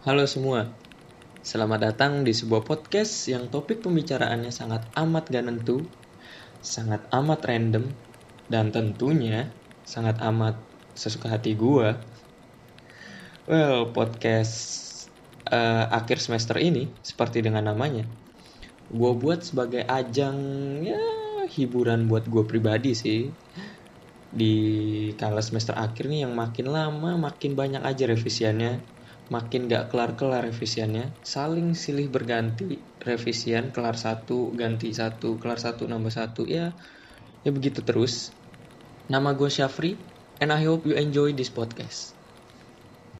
Halo semua, selamat datang di sebuah podcast yang topik pembicaraannya sangat amat gak nentu, sangat amat random, dan tentunya sangat amat sesuka hati gua. Well, podcast uh, akhir semester ini, seperti dengan namanya, gue buat sebagai ajang ya hiburan buat gue pribadi sih. Di kala semester akhir nih yang makin lama makin banyak aja revisiannya makin gak kelar-kelar revisiannya saling silih berganti revisian kelar satu ganti satu kelar satu nambah satu ya ya begitu terus. Nama gue Syafri and I hope you enjoy this podcast